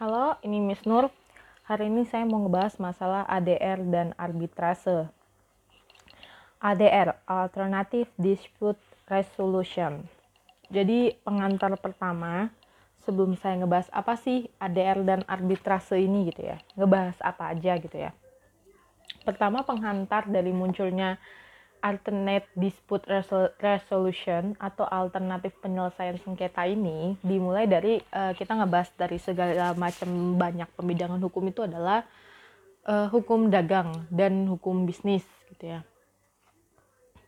Halo, ini Miss Nur. Hari ini saya mau ngebahas masalah ADR dan arbitrase. ADR, Alternative Dispute Resolution. Jadi pengantar pertama, sebelum saya ngebahas apa sih ADR dan arbitrase ini gitu ya. Ngebahas apa aja gitu ya. Pertama penghantar dari munculnya alternate dispute resolution atau alternatif penyelesaian sengketa ini dimulai dari uh, kita ngebahas dari segala macam banyak pembidangan hukum itu adalah uh, hukum dagang dan hukum bisnis gitu ya.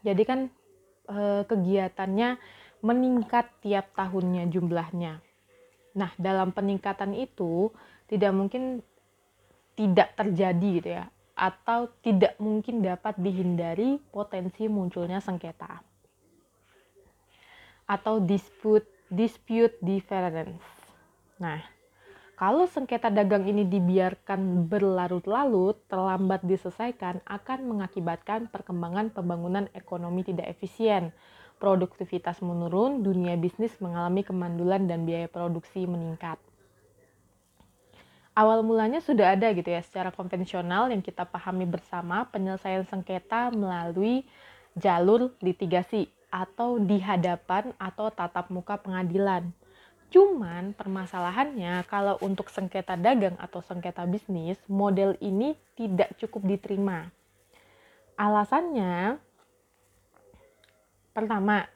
Jadi kan uh, kegiatannya meningkat tiap tahunnya jumlahnya. Nah, dalam peningkatan itu tidak mungkin tidak terjadi gitu ya atau tidak mungkin dapat dihindari potensi munculnya sengketa. Atau dispute dispute difference. Nah, kalau sengketa dagang ini dibiarkan berlarut-larut, terlambat diselesaikan akan mengakibatkan perkembangan pembangunan ekonomi tidak efisien, produktivitas menurun, dunia bisnis mengalami kemandulan dan biaya produksi meningkat awal mulanya sudah ada gitu ya secara konvensional yang kita pahami bersama penyelesaian sengketa melalui jalur litigasi atau di hadapan atau tatap muka pengadilan. Cuman permasalahannya kalau untuk sengketa dagang atau sengketa bisnis, model ini tidak cukup diterima. Alasannya pertama,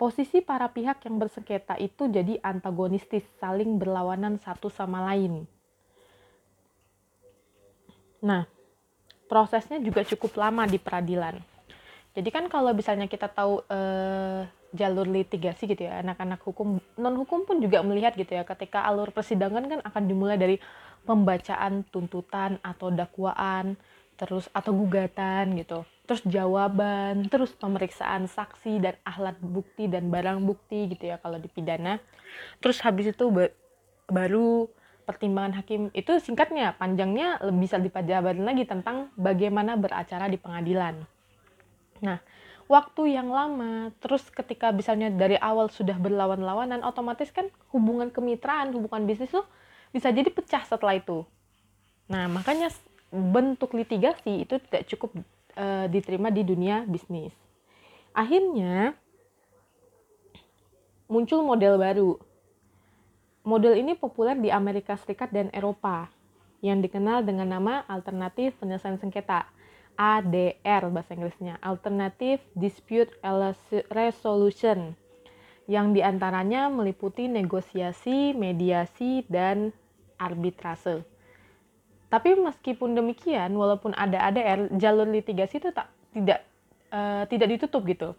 Posisi para pihak yang bersengketa itu jadi antagonistis, saling berlawanan satu sama lain. Nah, prosesnya juga cukup lama di peradilan. Jadi kan kalau misalnya kita tahu eh, jalur litigasi gitu ya, anak-anak hukum non hukum pun juga melihat gitu ya, ketika alur persidangan kan akan dimulai dari pembacaan tuntutan atau dakwaan, terus atau gugatan gitu terus jawaban, terus pemeriksaan saksi dan alat bukti dan barang bukti gitu ya kalau di pidana. Terus habis itu baru pertimbangan hakim itu singkatnya, panjangnya lebih bisa dipajabarin lagi tentang bagaimana beracara di pengadilan. Nah, waktu yang lama, terus ketika misalnya dari awal sudah berlawan-lawanan, otomatis kan hubungan kemitraan, hubungan bisnis tuh bisa jadi pecah setelah itu. Nah, makanya bentuk litigasi itu tidak cukup uh, diterima di dunia bisnis. Akhirnya muncul model baru. Model ini populer di Amerika Serikat dan Eropa yang dikenal dengan nama alternatif penyelesaian sengketa ADR bahasa Inggrisnya Alternative Dispute Resolution yang di antaranya meliputi negosiasi, mediasi, dan arbitrase. Tapi meskipun demikian, walaupun ada ADR, jalur litigasi itu tak tidak uh, tidak ditutup gitu.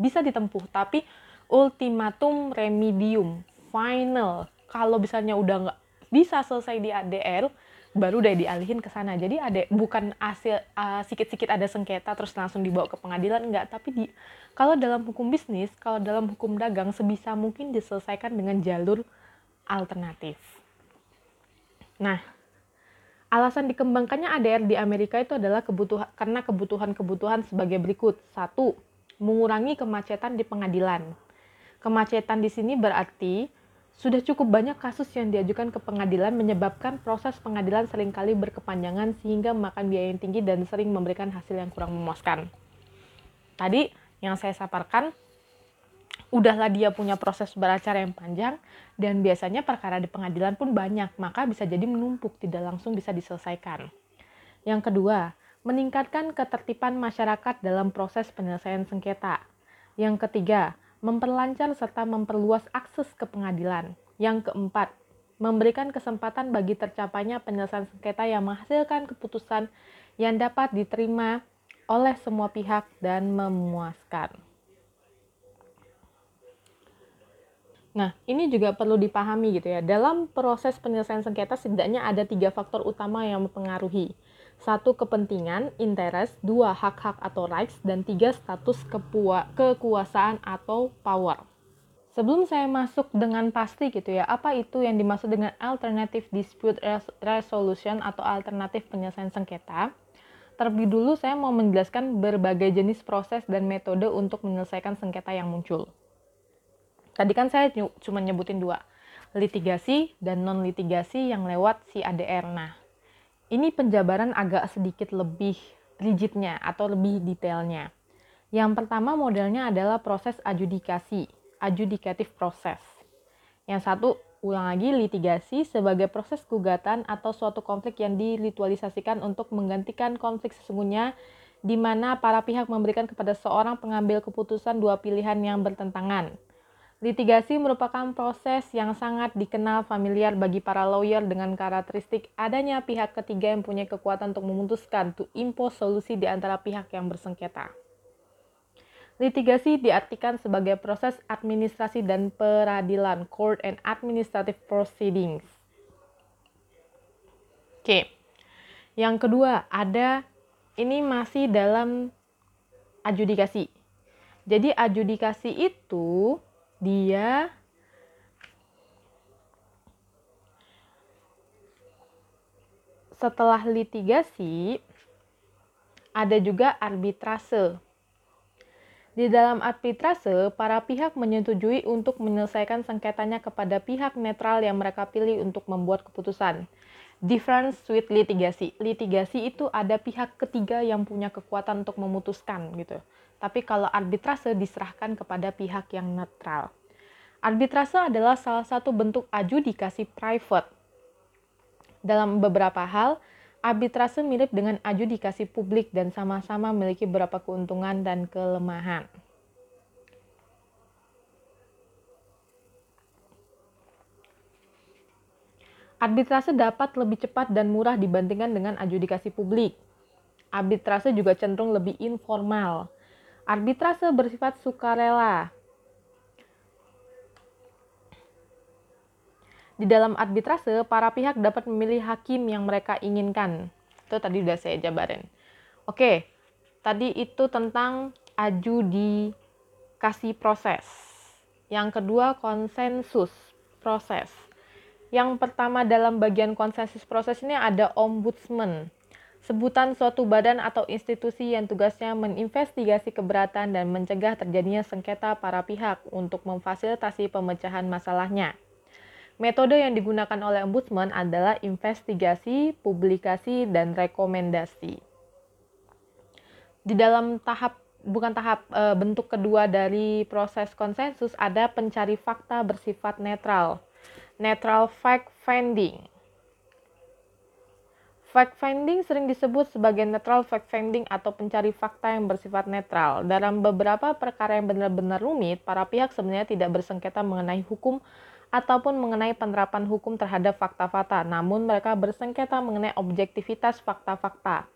Bisa ditempuh, tapi ultimatum remedium final. Kalau misalnya udah nggak bisa selesai di ADR, baru udah dialihin ke sana. Jadi ada bukan hasil uh, sikit-sikit ada sengketa terus langsung dibawa ke pengadilan enggak, tapi di kalau dalam hukum bisnis, kalau dalam hukum dagang sebisa mungkin diselesaikan dengan jalur alternatif. Nah, Alasan dikembangkannya ADR di Amerika itu adalah kebutuhan karena kebutuhan-kebutuhan sebagai berikut. Satu, mengurangi kemacetan di pengadilan. Kemacetan di sini berarti sudah cukup banyak kasus yang diajukan ke pengadilan menyebabkan proses pengadilan sering kali berkepanjangan sehingga memakan biaya yang tinggi dan sering memberikan hasil yang kurang memuaskan. Tadi yang saya saparkan udahlah dia punya proses beracara yang panjang dan biasanya perkara di pengadilan pun banyak, maka bisa jadi menumpuk, tidak langsung bisa diselesaikan. Yang kedua, meningkatkan ketertiban masyarakat dalam proses penyelesaian sengketa. Yang ketiga, memperlancar serta memperluas akses ke pengadilan. Yang keempat, memberikan kesempatan bagi tercapainya penyelesaian sengketa yang menghasilkan keputusan yang dapat diterima oleh semua pihak dan memuaskan. Nah, ini juga perlu dipahami gitu ya. Dalam proses penyelesaian sengketa setidaknya ada tiga faktor utama yang mempengaruhi. Satu, kepentingan, interest. Dua, hak-hak atau rights. Dan tiga, status kepua, kekuasaan atau power. Sebelum saya masuk dengan pasti gitu ya, apa itu yang dimaksud dengan alternative dispute resolution atau alternatif penyelesaian sengketa? Terlebih dulu saya mau menjelaskan berbagai jenis proses dan metode untuk menyelesaikan sengketa yang muncul. Tadi kan saya cuma nyebutin dua. litigasi dan non-litigasi yang lewat si ADR. Nah, ini penjabaran agak sedikit lebih rigidnya atau lebih detailnya. Yang pertama modelnya adalah proses adjudikasi, adjudicative process. Yang satu, ulang lagi litigasi sebagai proses gugatan atau suatu konflik yang diritualisasikan untuk menggantikan konflik sesungguhnya di mana para pihak memberikan kepada seorang pengambil keputusan dua pilihan yang bertentangan. Litigasi merupakan proses yang sangat dikenal familiar bagi para lawyer dengan karakteristik adanya pihak ketiga yang punya kekuatan untuk memutuskan to impose solusi di antara pihak yang bersengketa. Litigasi diartikan sebagai proses administrasi dan peradilan, court and administrative proceedings. Oke. Yang kedua, ada ini masih dalam adjudikasi. Jadi adjudikasi itu dia setelah litigasi ada juga arbitrase. Di dalam arbitrase, para pihak menyetujui untuk menyelesaikan sengketanya kepada pihak netral yang mereka pilih untuk membuat keputusan. Difference with litigasi. Litigasi itu ada pihak ketiga yang punya kekuatan untuk memutuskan gitu. Tapi kalau arbitrase diserahkan kepada pihak yang netral. Arbitrase adalah salah satu bentuk adjudikasi private. Dalam beberapa hal, arbitrase mirip dengan adjudikasi publik dan sama-sama memiliki beberapa keuntungan dan kelemahan. Arbitrase dapat lebih cepat dan murah dibandingkan dengan adjudikasi publik. Arbitrase juga cenderung lebih informal Arbitrase bersifat sukarela. Di dalam arbitrase, para pihak dapat memilih hakim yang mereka inginkan. Itu tadi sudah saya jabarin. Oke, tadi itu tentang adjudikasi proses. Yang kedua, konsensus proses. Yang pertama dalam bagian konsensus proses ini ada ombudsman sebutan suatu badan atau institusi yang tugasnya menginvestigasi keberatan dan mencegah terjadinya sengketa para pihak untuk memfasilitasi pemecahan masalahnya. Metode yang digunakan oleh ombudsman adalah investigasi, publikasi, dan rekomendasi. Di dalam tahap bukan tahap e, bentuk kedua dari proses konsensus ada pencari fakta bersifat netral. Netral fact finding Fact finding sering disebut sebagai netral fact finding atau pencari fakta yang bersifat netral. Dalam beberapa perkara yang benar-benar rumit, para pihak sebenarnya tidak bersengketa mengenai hukum ataupun mengenai penerapan hukum terhadap fakta-fakta, namun mereka bersengketa mengenai objektivitas fakta-fakta.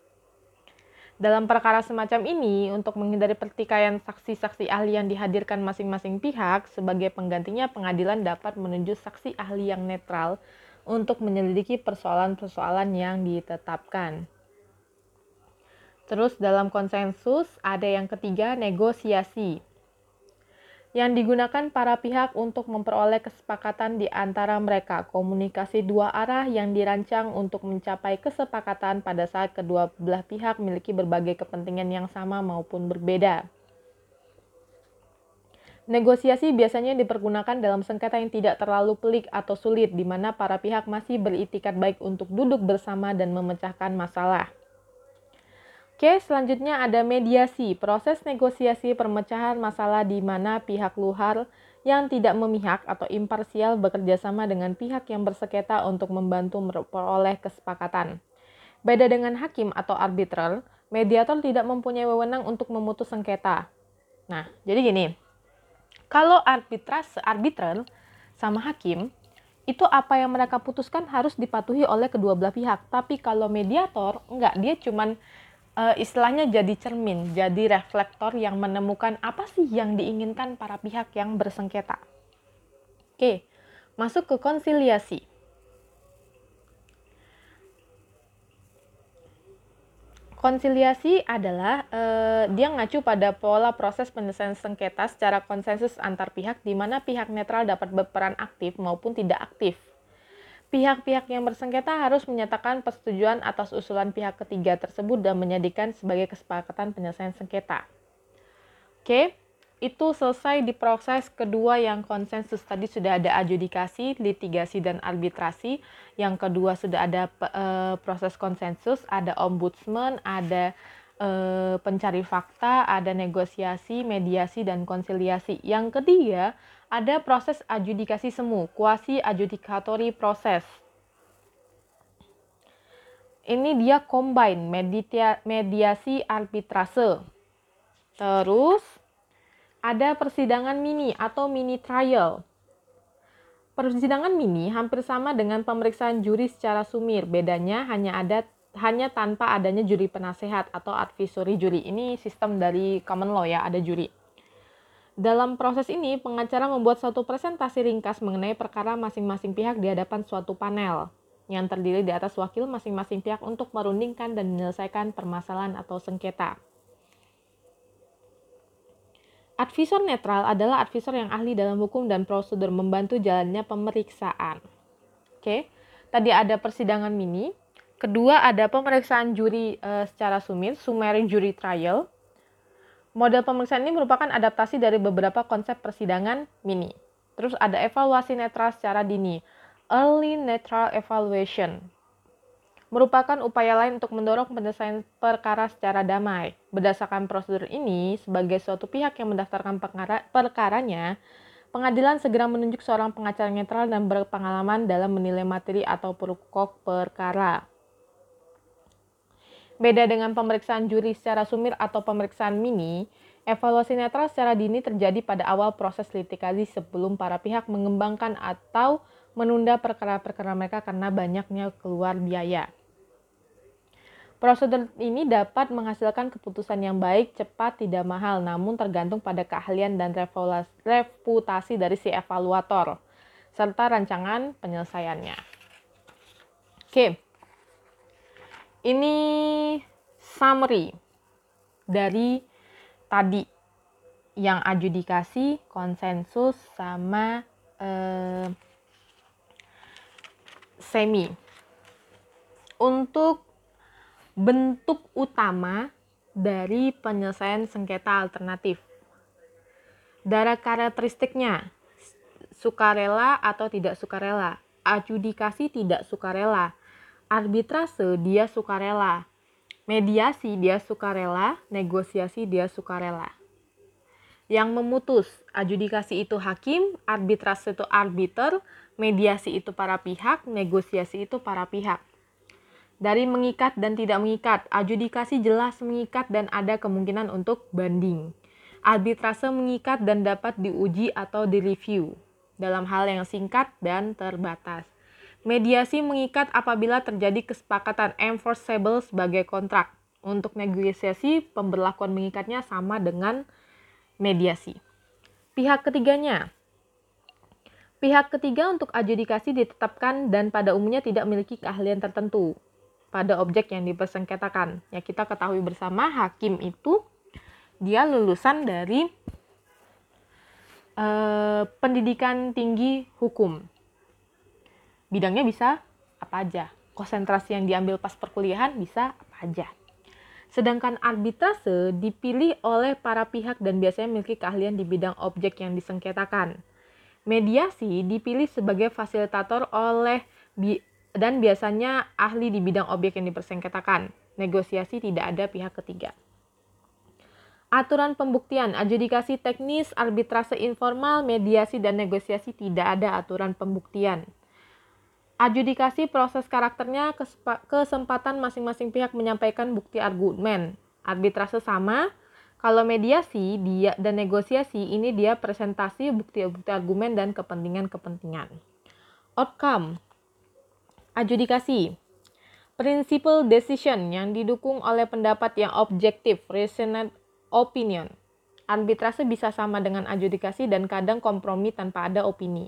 Dalam perkara semacam ini, untuk menghindari pertikaian saksi-saksi ahli yang dihadirkan masing-masing pihak, sebagai penggantinya pengadilan dapat menunjuk saksi ahli yang netral untuk menyelidiki persoalan-persoalan yang ditetapkan. Terus dalam konsensus ada yang ketiga negosiasi yang digunakan para pihak untuk memperoleh kesepakatan di antara mereka. Komunikasi dua arah yang dirancang untuk mencapai kesepakatan pada saat kedua belah pihak memiliki berbagai kepentingan yang sama maupun berbeda. Negosiasi biasanya dipergunakan dalam sengketa yang tidak terlalu pelik atau sulit, di mana para pihak masih beritikat baik untuk duduk bersama dan memecahkan masalah. Oke, selanjutnya ada mediasi, proses negosiasi permecahan masalah di mana pihak luar yang tidak memihak atau imparsial bekerja sama dengan pihak yang bersengketa untuk membantu memperoleh kesepakatan. Beda dengan hakim atau arbitral, mediator tidak mempunyai wewenang untuk memutus sengketa. Nah, jadi gini, kalau arbitrase arbitral sama hakim itu apa yang mereka putuskan harus dipatuhi oleh kedua belah pihak. Tapi kalau mediator enggak, dia cuman uh, istilahnya jadi cermin, jadi reflektor yang menemukan apa sih yang diinginkan para pihak yang bersengketa. Oke, masuk ke konsiliasi. Konsiliasi adalah eh, dia ngacu pada pola proses penyelesaian sengketa secara konsensus antar pihak di mana pihak netral dapat berperan aktif maupun tidak aktif. Pihak-pihak yang bersengketa harus menyatakan persetujuan atas usulan pihak ketiga tersebut dan menjadikan sebagai kesepakatan penyelesaian sengketa. Oke, itu selesai di proses kedua yang konsensus tadi sudah ada adjudikasi, litigasi dan arbitrasi. Yang kedua sudah ada e, proses konsensus, ada ombudsman, ada e, pencari fakta, ada negosiasi, mediasi dan konsiliasi. Yang ketiga ada proses adjudikasi semu, kuasi adjudicatory proses. Ini dia combine mediasi arbitrase. Terus ada persidangan mini atau mini trial. Persidangan mini hampir sama dengan pemeriksaan juri secara sumir. Bedanya hanya ada hanya tanpa adanya juri penasehat atau advisory juri. Ini sistem dari common law ya, ada juri. Dalam proses ini, pengacara membuat suatu presentasi ringkas mengenai perkara masing-masing pihak di hadapan suatu panel yang terdiri di atas wakil masing-masing pihak untuk merundingkan dan menyelesaikan permasalahan atau sengketa. Advisor netral adalah advisor yang ahli dalam hukum dan prosedur membantu jalannya pemeriksaan. Oke, tadi ada persidangan mini. Kedua ada pemeriksaan juri e, secara sumir, summary jury trial. Model pemeriksaan ini merupakan adaptasi dari beberapa konsep persidangan mini. Terus ada evaluasi netral secara dini, early netral evaluation merupakan upaya lain untuk mendorong penyelesaian perkara secara damai. Berdasarkan prosedur ini, sebagai suatu pihak yang mendaftarkan perkara, perkaranya, pengadilan segera menunjuk seorang pengacara netral dan berpengalaman dalam menilai materi atau pokok perkara. Beda dengan pemeriksaan juri secara sumir atau pemeriksaan mini, evaluasi netral secara dini terjadi pada awal proses litigasi sebelum para pihak mengembangkan atau menunda perkara-perkara mereka karena banyaknya keluar biaya. Prosedur ini dapat menghasilkan keputusan yang baik, cepat, tidak mahal, namun tergantung pada keahlian dan reputasi dari si evaluator, serta rancangan penyelesaiannya. Oke, ini summary dari tadi yang adjudikasi, konsensus, sama eh, semi. Untuk bentuk utama dari penyelesaian sengketa alternatif. Dari karakteristiknya, sukarela atau tidak sukarela, adjudikasi tidak sukarela, arbitrase dia sukarela, mediasi dia sukarela, negosiasi dia sukarela. Yang memutus, adjudikasi itu hakim, arbitrase itu arbiter, mediasi itu para pihak, negosiasi itu para pihak dari mengikat dan tidak mengikat, adjudikasi jelas mengikat dan ada kemungkinan untuk banding. Arbitrase mengikat dan dapat diuji atau direview dalam hal yang singkat dan terbatas. Mediasi mengikat apabila terjadi kesepakatan enforceable sebagai kontrak. Untuk negosiasi, pemberlakuan mengikatnya sama dengan mediasi. Pihak ketiganya, Pihak ketiga untuk adjudikasi ditetapkan dan pada umumnya tidak memiliki keahlian tertentu pada objek yang dipersengketakan. Ya kita ketahui bersama hakim itu dia lulusan dari uh, pendidikan tinggi hukum. Bidangnya bisa apa aja. Konsentrasi yang diambil pas perkuliahan bisa apa aja. Sedangkan arbitrase dipilih oleh para pihak dan biasanya memiliki keahlian di bidang objek yang disengketakan. Mediasi dipilih sebagai fasilitator oleh dan biasanya ahli di bidang objek yang dipersengketakan. Negosiasi tidak ada pihak ketiga. Aturan pembuktian, adjudikasi teknis, arbitrase informal, mediasi, dan negosiasi tidak ada aturan pembuktian. Adjudikasi proses karakternya kesempatan masing-masing pihak menyampaikan bukti argumen. Arbitrase sama, kalau mediasi dia dan negosiasi ini dia presentasi bukti-bukti argumen dan kepentingan-kepentingan. Outcome Adjudikasi Principal decision yang didukung oleh pendapat yang objektif, reasoned opinion. Arbitrase bisa sama dengan adjudikasi dan kadang kompromi tanpa ada opini.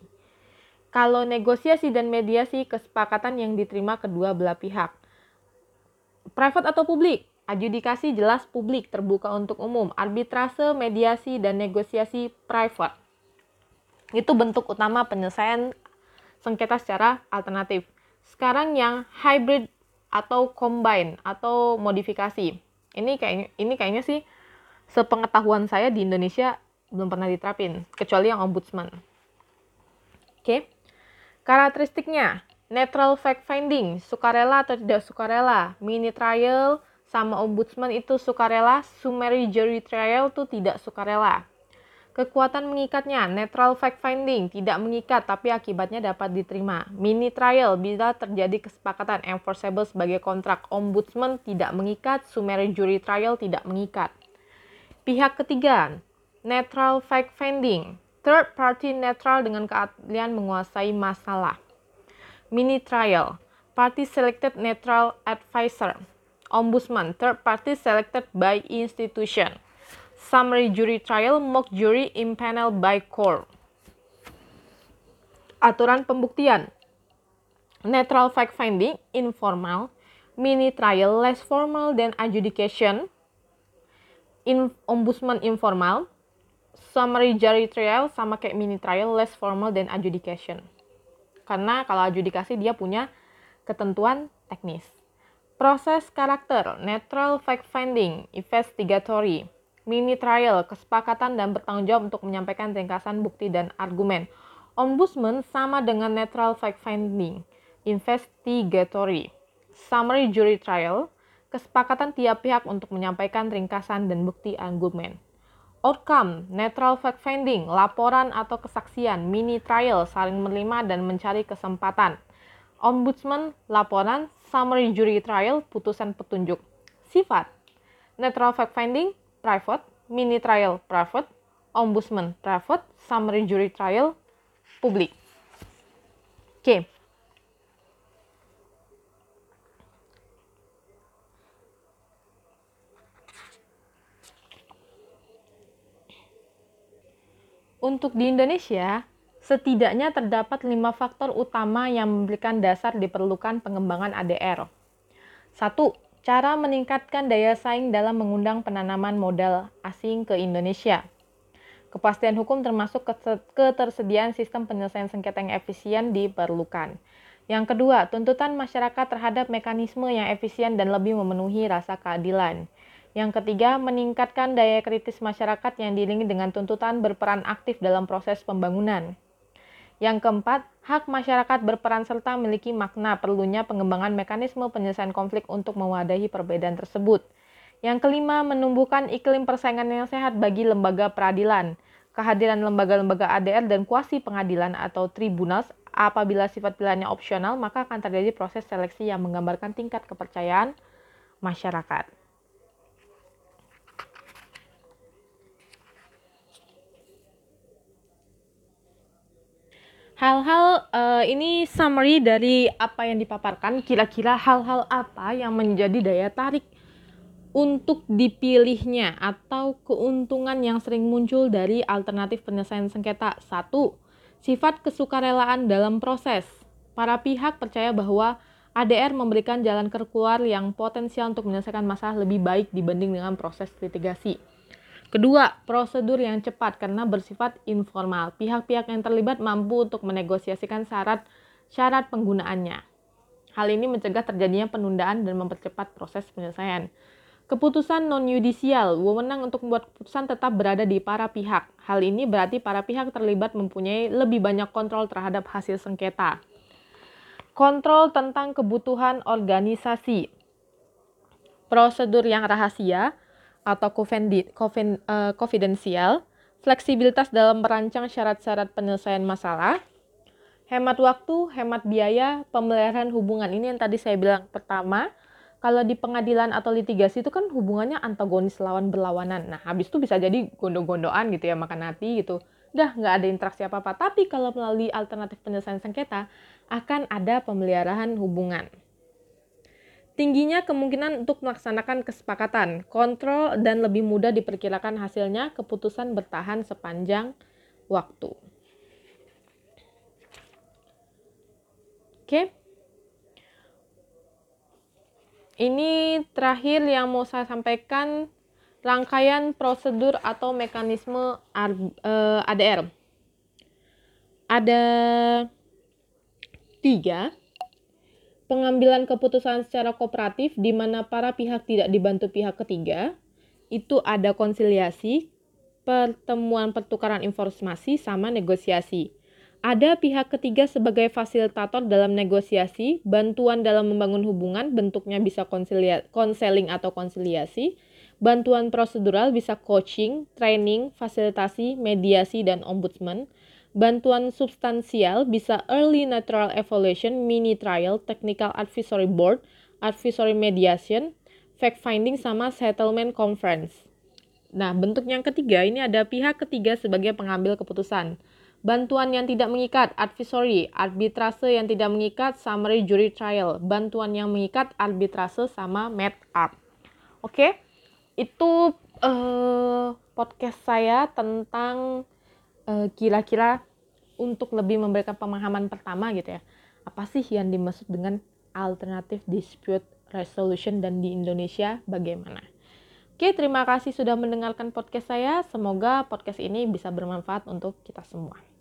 Kalau negosiasi dan mediasi, kesepakatan yang diterima kedua belah pihak. Private atau publik? Adjudikasi jelas publik, terbuka untuk umum. Arbitrase, mediasi, dan negosiasi private. Itu bentuk utama penyelesaian sengketa secara alternatif. Sekarang yang hybrid atau combine atau modifikasi. Ini kayak ini kayaknya sih sepengetahuan saya di Indonesia belum pernah diterapin kecuali yang ombudsman. Oke. Okay. Karakteristiknya, netral fact finding, sukarela atau tidak sukarela, mini trial sama ombudsman itu sukarela, summary jury trial itu tidak sukarela. Kekuatan mengikatnya, netral fact finding, tidak mengikat tapi akibatnya dapat diterima. Mini trial bila terjadi kesepakatan enforceable sebagai kontrak. Ombudsman tidak mengikat, summary jury trial tidak mengikat. Pihak ketiga, netral fact finding, third party netral dengan keahlian menguasai masalah. Mini trial, party selected neutral advisor. Ombudsman, third party selected by institution summary jury trial, mock jury, impanel by court. Aturan pembuktian. Netral fact finding, informal. Mini trial, less formal than adjudication. In, ombudsman informal. Summary jury trial sama kayak mini trial, less formal than adjudication. Karena kalau adjudikasi dia punya ketentuan teknis. Proses karakter, netral fact finding, investigatory mini trial, kesepakatan dan bertanggung jawab untuk menyampaikan ringkasan bukti dan argumen. Ombudsman sama dengan netral fact finding, investigatory, summary jury trial, kesepakatan tiap pihak untuk menyampaikan ringkasan dan bukti argumen. Outcome, netral fact finding, laporan atau kesaksian, mini trial, saling menerima dan mencari kesempatan. Ombudsman, laporan, summary jury trial, putusan petunjuk. Sifat, netral fact finding, private, mini trial private, ombudsman private, summary jury trial publik. Oke. Okay. Untuk di Indonesia, setidaknya terdapat lima faktor utama yang memberikan dasar diperlukan pengembangan ADR. Satu, cara meningkatkan daya saing dalam mengundang penanaman modal asing ke Indonesia. Kepastian hukum termasuk ketersediaan sistem penyelesaian sengketa yang efisien diperlukan. Yang kedua, tuntutan masyarakat terhadap mekanisme yang efisien dan lebih memenuhi rasa keadilan. Yang ketiga, meningkatkan daya kritis masyarakat yang diiringi dengan tuntutan berperan aktif dalam proses pembangunan. Yang keempat, hak masyarakat berperan serta memiliki makna perlunya pengembangan mekanisme penyelesaian konflik untuk mewadahi perbedaan tersebut. Yang kelima, menumbuhkan iklim persaingan yang sehat bagi lembaga peradilan. Kehadiran lembaga-lembaga ADR dan kuasi pengadilan atau tribunal apabila sifat pilihannya opsional, maka akan terjadi proses seleksi yang menggambarkan tingkat kepercayaan masyarakat. Hal-hal uh, ini summary dari apa yang dipaparkan, kira-kira hal-hal apa yang menjadi daya tarik untuk dipilihnya atau keuntungan yang sering muncul dari alternatif penyelesaian sengketa. Satu, sifat kesukarelaan dalam proses. Para pihak percaya bahwa ADR memberikan jalan keluar yang potensial untuk menyelesaikan masalah lebih baik dibanding dengan proses litigasi. Kedua, prosedur yang cepat karena bersifat informal. Pihak-pihak yang terlibat mampu untuk menegosiasikan syarat syarat penggunaannya. Hal ini mencegah terjadinya penundaan dan mempercepat proses penyelesaian. Keputusan non-yudisial, wewenang untuk membuat keputusan tetap berada di para pihak. Hal ini berarti para pihak terlibat mempunyai lebih banyak kontrol terhadap hasil sengketa. Kontrol tentang kebutuhan organisasi. Prosedur yang rahasia, atau confidential, eh, fleksibilitas dalam merancang syarat-syarat penyelesaian masalah, hemat waktu, hemat biaya, pemeliharaan hubungan. Ini yang tadi saya bilang pertama, kalau di pengadilan atau litigasi itu kan hubungannya antagonis lawan berlawanan. Nah, habis itu bisa jadi gondo-gondoan gitu ya, makan hati gitu. Udah nggak ada interaksi apa-apa. Tapi kalau melalui alternatif penyelesaian sengketa, akan ada pemeliharaan hubungan. Tingginya kemungkinan untuk melaksanakan kesepakatan, kontrol, dan lebih mudah diperkirakan hasilnya, keputusan bertahan sepanjang waktu. Oke. Ini terakhir yang mau saya sampaikan, rangkaian prosedur atau mekanisme ADR. Eh, Ada tiga pengambilan keputusan secara kooperatif di mana para pihak tidak dibantu pihak ketiga, itu ada konsiliasi, pertemuan pertukaran informasi sama negosiasi. Ada pihak ketiga sebagai fasilitator dalam negosiasi, bantuan dalam membangun hubungan, bentuknya bisa konseling atau konsiliasi, bantuan prosedural bisa coaching, training, fasilitasi, mediasi, dan ombudsman, bantuan substansial bisa early natural evaluation, mini trial, technical advisory board, advisory mediation, fact finding, sama settlement conference. Nah, bentuk yang ketiga ini ada pihak ketiga sebagai pengambil keputusan Bantuan yang tidak mengikat, advisory, arbitrase yang tidak mengikat, summary jury trial. Bantuan yang mengikat, arbitrase sama met up. Oke, itu uh, podcast saya tentang kira-kira untuk lebih memberikan pemahaman pertama gitu ya. Apa sih yang dimaksud dengan alternative dispute resolution dan di Indonesia bagaimana? Oke, terima kasih sudah mendengarkan podcast saya. Semoga podcast ini bisa bermanfaat untuk kita semua.